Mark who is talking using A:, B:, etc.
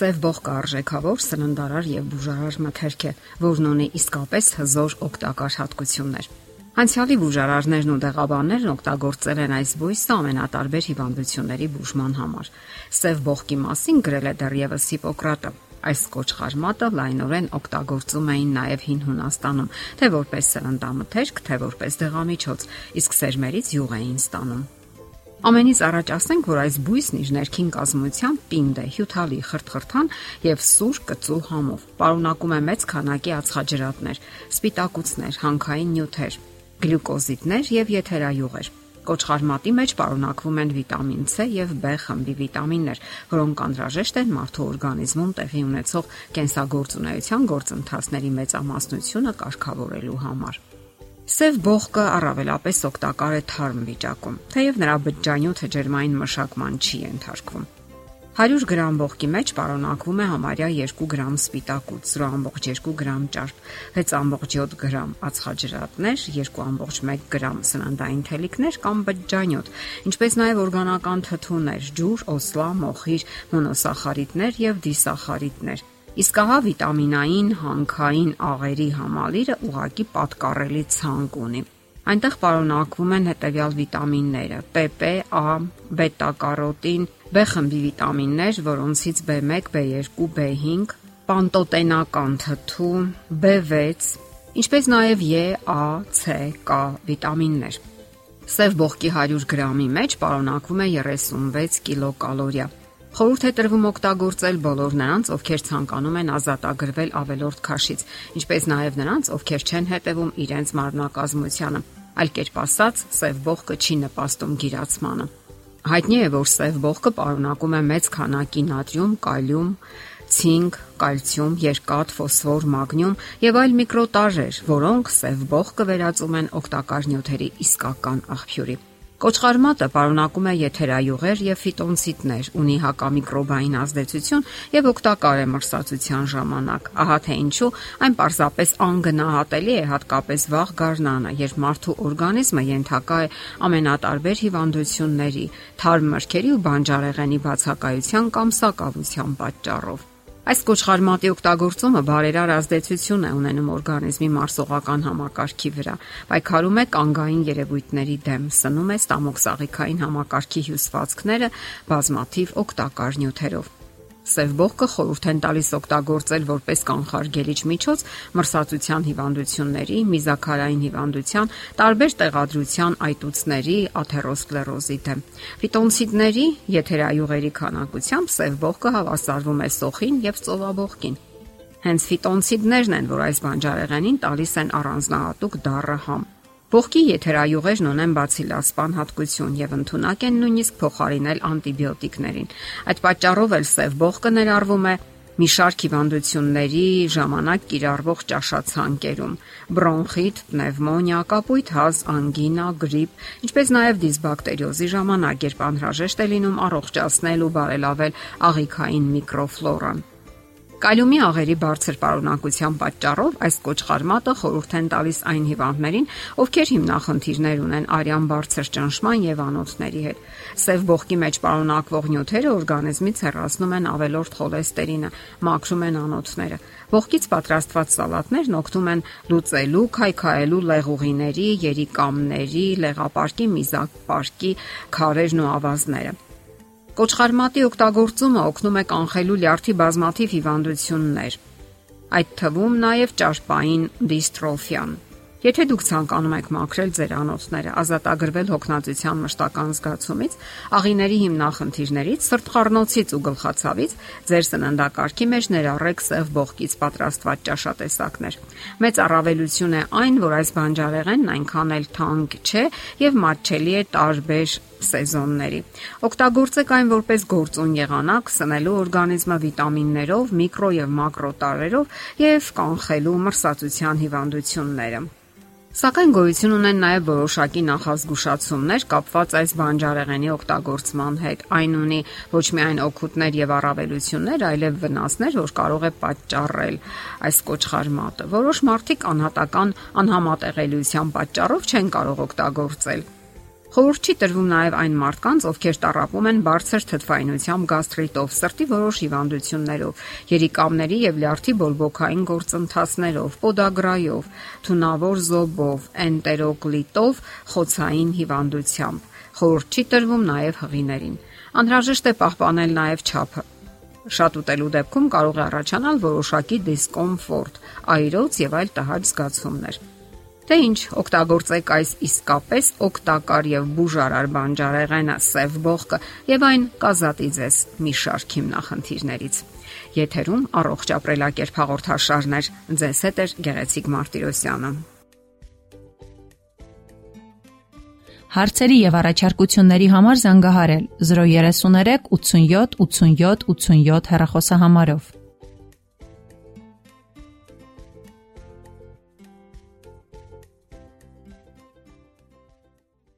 A: Սև բողկը արժեքավոր, սննդարար եւ բուժարար մթերք է, որն ունի իսկապես հզոր օգտակար հատկություններ։ Անցյալի բուժարարներն ու դեղաբաններն օգտագործել են այս բույսը ամենատարբեր հիվանդությունների բուժման համար։ Սև բողկի մասին գրել է դեռևս Հիպոկրատը։ Այս կոճղարմատը լայնորեն օգտագործում էին նաև հին Հունաստանում, թե որպես սննդամթերք, թե որպես դեղամիջոց, իսկ սերմերից յուղ էին ստանում։ Ամենից առաջ ասենք, որ այս բույսն իր ներքին կազմությամբ պինդ է, հյութալի, խրթխրթան եւ սուր կծու համով։ Պարունակում է մեծ քանակի ածխաջրատներ, սպիտակուցներ, հանքային նյութեր, գլյուկոզիդներ եւ եթերայուղեր։ Կոճղարմատի մեջ պարունակվում են վիտամին C եւ B խմբի վիտամիններ, որոնք անհրաժեշտ են մարդու օրգանիզմում տեղի ունեցող կենսագործունեության գործընթացների մեծամասնությունը կարգավորելու համար։ Սև բողկը առավելապես օգտակար է թարմ վիճակում, թեև նրա բջջանյութը ջերմային մշակման չի ենթարկվում։ 100 գրամ բողկի մեջ պարունակվում է համարյա 2 գրամ սպիտակուց, 0.2 գրամ ճարպ, 6.7 գրամ ածխաջրատներ, 2.1 գրամ սննդային թելիկներ կամ բջջանյութ, ինչպես նաև օրգանական թթուներ, ջուր, օսլա, մոխիր, մոնոսախարիդներ եւ դիսախարիդներ Իսկ ահա վիտամինային հանքային աղերի համալիրը ուղակի պատկառելի ցանկ ունի։ Այնտեղ պարունակվում են հետևյալ վիտամինները՝ PP, A, բետա-կարոտին, B խմբի վիտամիններ, որոնցից B1, B2, B5, պանտոտենական թթու, B6, ինչպես նաև E, A, C, K վիտամիններ։ Սև բողկի 100 գրամի մեջ պարունակվում է 36 կիլոկալորիա Խորհուրդ է տրվում օգտագործել բոլոր նրանց, ովքեր ցանկանում են ազատագրվել ավելորդ քաշից, ինչպես նաև նրանց, ովքեր չեն հետևում իրենց մարմնակազմությանը։ Այլ կերպ ասած, սև բողկը չի նպաստում գիրացմանը։ Հայտնի է, որ սև բողկը պարունակում է մեծ քանակի նատրիում, կալիում, ցինկ, կալցիում, երկաթ, ֆոսֆոր, մագնիում եւ այլ միկրոտաժեր, որոնք սև բողկը վերածում են օգտակար նյութերի իսկական աղբյուրի։ Կոճղարմատը պարունակում է եթերայուղեր եւ ֆիտոնցիտներ, ունի հակամիկրոբային ազդեցություն եւ օգտակար է մրսածության ժամանակ։ Ահա թե ինչու այն պարզապես անգնահատելի է հատկապես վաղ գարնանը, երբ մարդու օրգանիզմը ենթակա է ամենատարբեր հիվանդությունների, թարմ մրգերի ու բանջարեղենի բացակայության կամ սակավության պատճառով։ Այս կոճղարմատի օգտագործումը բարերար ազդեցություն է ունենում օրգանիզմի մարսողական համակարգի վրա, պայքարում է կանգային երևույթների դեմ, սնում է ստամոքսաղիքային համակարգի հյուսվածքները բազմաթիվ օգտակար նյութերով։ Սև բողկը խորհուրդ են տալիս օգտագործել որպես կանխարգելիչ միջոց մրսածության հիվանդությունների, միզակարային հիվանդության, տարբեր տեղադրության այտուցների, աթերոսկլերոզի դեմ։ Ֆիտոնցիդների եթերայուղերի քանակությամբ սև բողկը հավասարվում է սոխին եւ ծովաբողկին։ Հենց ֆիտոնցիդներն են, որ այս բանջարեղենին տալիս են առանձնահատուկ դառը համ։ Ողքի եթերայուղերն ունեն բացիլասպան հատկություն եւ ընդունակ են նույնիսկ փոխարինել անտիբիոտիկներին։ Այդ պատճառով էլ սև ողկը ներառվում է մի շարք հիվանդությունների ժամանակ կիրառվող ճաշացանկերում՝ բրոնխիտ, պնևմոնիա, կապույտ հազ, անգինա, գրիպ, ինչպես նաև դիսբակտերիոզի ժամանակ, երբ անհրաժեշտ է լինում առողջացնել ու բարելավել աղիքային միկրոֆլորան։ Կալիումի աղերի բարձր պարունակության պատճառով այս կոճղարմատը խորհուրդ են տալիս այն հիվանդներին, ովքեր հիմնախնդիրներ ունեն արյան բարձր ճնշման եւ անոթների հետ։ Սև բողկի մեջ պարունակվող նյութերը օրգանիզմից հեռացնում են ավելորդ խոլեստերինը, մաքրում են անոթները։ Ողկից պատրաստված սալատներն օգնում են լուծելու, քայքայելու լեղուղիների, երիկամների, լեղապարկի, միզապարկի քարերն ու ավազները։ Կոճղարմատի օգտագործումը օգնում է կանխելու լյարդի բազմաթիվ հիվանդություններ, այդ թվում նաև ճարպային դիստրոֆիան։ Եթե դուք ցանկանում եք մաքրել ձեր անոթները, ազատագրվել հոգնածության մշտական զգացումից, աղիների հիմնախնդիրներից, սրտխառնոցից ու գլխացավից, ձեր սննդակարգի մեջ ներառեք սև բողկից պատրաստված ճաշատեսակներ։ Մեծ առավելություն է այն, որ այս բանջարեղենն այնքան էլ թանկ չէ եւ մատչելի է տարբեր սեզոնների։ Օգտագործեք այն որպես գործուն եղանակ, սնելու օրգանիզմը վիտամիններով, միկրո եւ մակրո տարրերով եւ կանխելու մրսածության հիվանդությունները։ Սակայն գոյություն ունեն նաև որոշակի նախազգուշացումներ կապված այս բանջարեղենի օգտագործման հետ։ Այն ունի ոչ միայն օգուտներ եւ առավելություններ, այլև վնասներ, որ կարող է պատճառել այս կոճղարմատը։ Որոշ մարդիկ անհատական անհամատեղելիության պատճառով չեն կարող օգտագործել Խորհուրդ չի տրվում նաև այն մարդկանց, ովքեր տարապում են բարձր թթվայնությամբ գաստրիտով, սրտի որոշ հիվանդություններով, երիկամների եւ լյարդի բորբոքային գործընթացներով, պոդագրայով, թունավոր զոբով, էնտերոկլիտով, խոցային հիվանդությամբ։ Խորհուրդ չի տրվում նաև հղիներին։ Անհրաժեշտ է պահպանել նաև ճափը։ Շատ ուտելու դեպքում կարող է առաջանալ որոշակի դիսկոմֆորտ, այրոց եւ այլ տհաճ զգացումներ։ Թե ինչ օգտագործեք այս իսկապես օգտակար եւ բուժարար բանջարեղենը սև բողկը եւ այն կազատի ձեզ մի շարք հիմնախնդիրներից։ Եթերում առողջ ապրելակերպ հաղորդաշարներ։ Ձեզ հետ է Գեղեցիկ Մարտիրոսյանը։
B: Հարցերի եւ առաջարկությունների համար զանգահարել 033 87 87 87 հեռախոսահամարով։